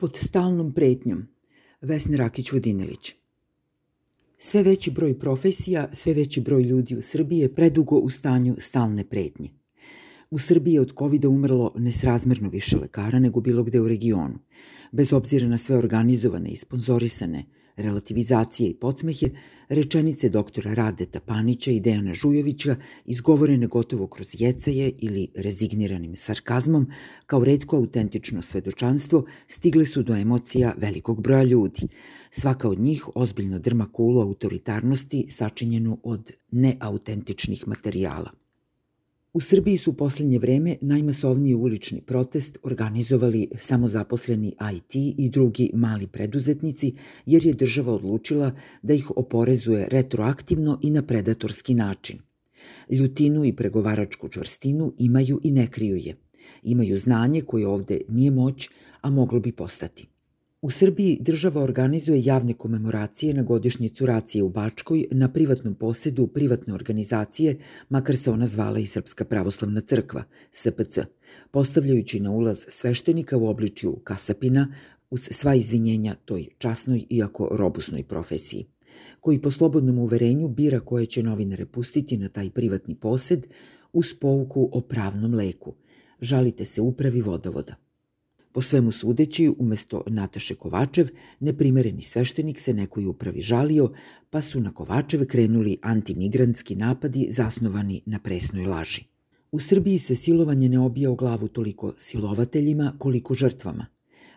Pod stalnom pretnjom. Vesna Rakić-Vodinilić. Sve veći broj profesija, sve veći broj ljudi u Srbiji je predugo u stanju stalne pretnje. U Srbiji je od covid umrlo nesrazmerno više lekara nego bilo gde u regionu. Bez obzira na sve organizovane i sponzorisane relativizacije i podsmehe, rečenice doktora Radeta Panića i Dejana Žujovića izgovorene gotovo kroz jecaje ili rezigniranim sarkazmom, kao redko autentično svedočanstvo, stigle su do emocija velikog broja ljudi. Svaka od njih ozbiljno drma kulu autoritarnosti sačinjenu od neautentičnih materijala. U Srbiji su u poslednje vreme najmasovniji ulični protest organizovali samozaposleni IT i drugi mali preduzetnici, jer je država odlučila da ih oporezuje retroaktivno i na predatorski način. Ljutinu i pregovaračku čvrstinu imaju i ne kriju je. Imaju znanje koje ovde nije moć, a moglo bi postati. U Srbiji država organizuje javne komemoracije na godišnjicu racije u Bačkoj na privatnom posedu privatne organizacije, makar se ona zvala i Srpska pravoslavna crkva, SPC, postavljajući na ulaz sveštenika u obličju kasapina uz sva izvinjenja toj časnoj iako robusnoj profesiji koji po slobodnom uverenju bira koje će novinare pustiti na taj privatni posed uz pouku o pravnom leku. Žalite se upravi vodovoda. Po svemu sudeći, umesto Nataše Kovačev, neprimereni sveštenik se nekoj upravi žalio, pa su na Kovačeve krenuli antimigrantski napadi zasnovani na presnoj laži. U Srbiji se silovanje ne obija o glavu toliko silovateljima koliko žrtvama.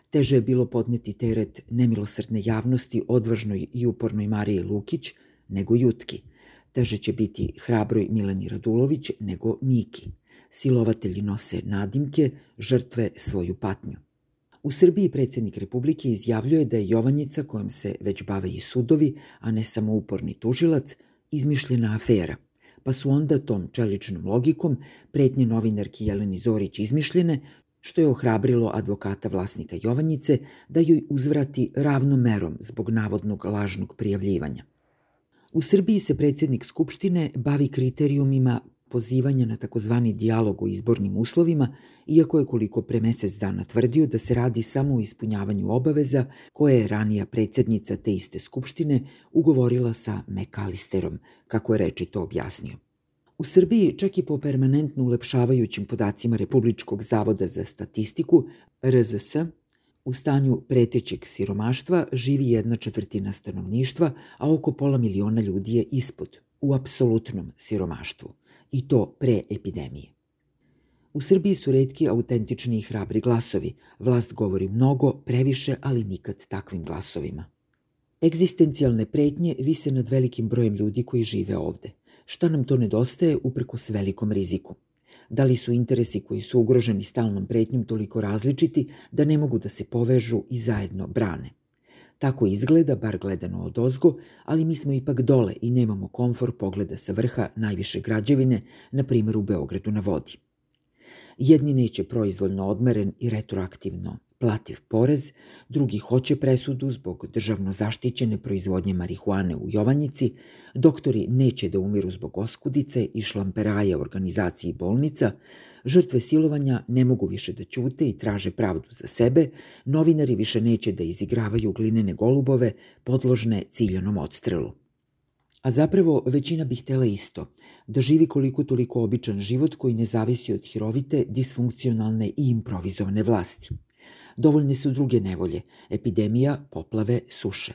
Teže je bilo podneti teret nemilosrdne javnosti odvažnoj i upornoj Mariji Lukić nego Jutki. Teže će biti hrabroj Mileni Radulović nego Miki. Silovatelji nose nadimke, žrtve svoju patnju. U Srbiji predsednik Republike izjavljuje da je Jovanjica, kojom se već bave i sudovi, a ne samo uporni tužilac, izmišljena afera, pa su onda tom čeličnom logikom pretnje novinarki Jeleni Zorić izmišljene, što je ohrabrilo advokata vlasnika Jovanjice da joj uzvrati ravnom merom zbog navodnog lažnog prijavljivanja. U Srbiji se predsednik Skupštine bavi kriterijumima pozivanja na takozvani dijalog o izbornim uslovima, iako je koliko pre mesec dana tvrdio da se radi samo o ispunjavanju obaveza koje je ranija predsednica te iste skupštine ugovorila sa Mekalisterom, kako je reči to objasnio. U Srbiji, čak i po permanentno ulepšavajućim podacima Republičkog zavoda za statistiku, RZS, u stanju pretećeg siromaštva živi jedna četvrtina stanovništva, a oko pola miliona ljudi je ispod, u apsolutnom siromaštvu i to pre epidemije. U Srbiji su redki autentični i hrabri glasovi. Vlast govori mnogo, previše, ali nikad takvim glasovima. Egzistencijalne pretnje vise nad velikim brojem ljudi koji žive ovde. Šta nam to nedostaje upreko s velikom riziku? Da li su interesi koji su ugroženi stalnom pretnjom toliko različiti da ne mogu da se povežu i zajedno brane? Tako izgleda, bar gledano od ozgo, ali mi smo ipak dole i nemamo komfor pogleda sa vrha najviše građevine, na primjer u Beogradu na vodi. Jedni neće proizvoljno odmeren i retroaktivno plativ porez, drugi hoće presudu zbog državno zaštićene proizvodnje marihuane u Jovanjici, doktori neće da umiru zbog oskudice i šlamperaja organizaciji bolnica, Žrtve silovanja ne mogu više da ćute i traže pravdu za sebe, novinari više neće da izigravaju glinene golubove podložne ciljanom odstrelu. A zapravo većina bi htela isto, da živi koliko toliko običan život koji ne zavisi od hirovite, disfunkcionalne i improvizovane vlasti. Dovoljne su druge nevolje, epidemija, poplave, suše.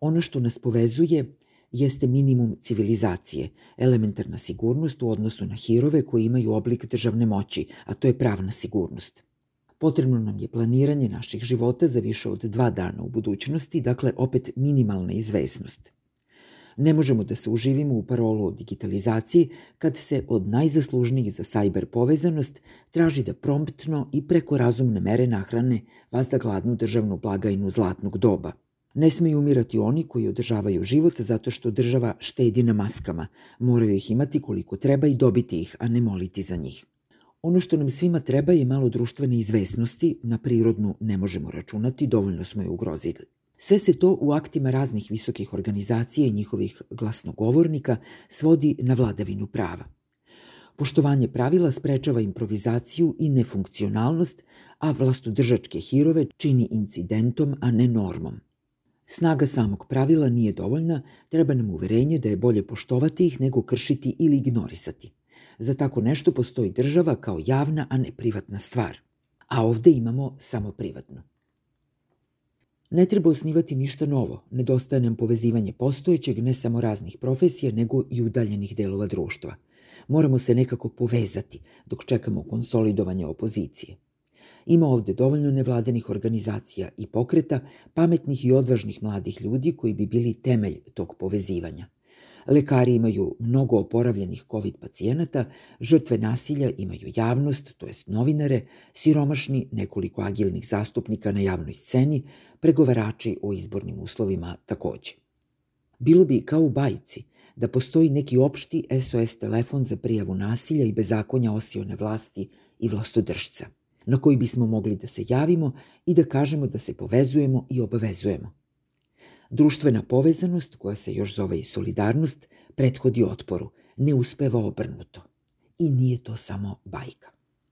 Ono što nas povezuje jeste minimum civilizacije, elementarna sigurnost u odnosu na hirove koji imaju oblik državne moći, a to je pravna sigurnost. Potrebno nam je planiranje naših života za više od dva dana u budućnosti, dakle opet minimalna izvesnost. Ne možemo da se uživimo u parolu o digitalizaciji kad se od najzaslužnijih za sajber povezanost traži da promptno i preko razumne mere nahrane vazda gladnu državnu blagajnu zlatnog doba – Ne smeju umirati oni koji održavaju život zato što država štedi na maskama. Moraju ih imati koliko treba i dobiti ih, a ne moliti za njih. Ono što nam svima treba je malo društvene izvesnosti, na prirodnu ne možemo računati, dovoljno smo je ugrozili. Sve se to u aktima raznih visokih organizacija i njihovih glasnogovornika svodi na vladavinu prava. Poštovanje pravila sprečava improvizaciju i nefunkcionalnost, a vlastodržačke hirove čini incidentom, a ne normom. Snaga samog pravila nije dovoljna, treba nam uverenje da je bolje poštovati ih nego kršiti ili ignorisati. Za tako nešto postoji država kao javna, a ne privatna stvar. A ovde imamo samo privatno. Ne treba osnivati ništa novo, nedostaje nam povezivanje postojećeg ne samo raznih profesija, nego i udaljenih delova društva. Moramo se nekako povezati dok čekamo konsolidovanje opozicije. Ima ovde dovoljno nevladenih organizacija i pokreta, pametnih i odvažnih mladih ljudi koji bi bili temelj tog povezivanja. Lekari imaju mnogo oporavljenih COVID pacijenata, žrtve nasilja imaju javnost, to jest novinare, siromašni nekoliko agilnih zastupnika na javnoj sceni, pregovarači o izbornim uslovima takođe. Bilo bi kao u bajci da postoji neki opšti SOS telefon za prijavu nasilja i bezakonja osione vlasti i vlastodržca, na koji bismo mogli da se javimo i da kažemo da se povezujemo i obavezujemo. Društvena povezanost, koja se još zove i solidarnost, prethodi otporu, ne uspeva obrnuto. I nije to samo bajka.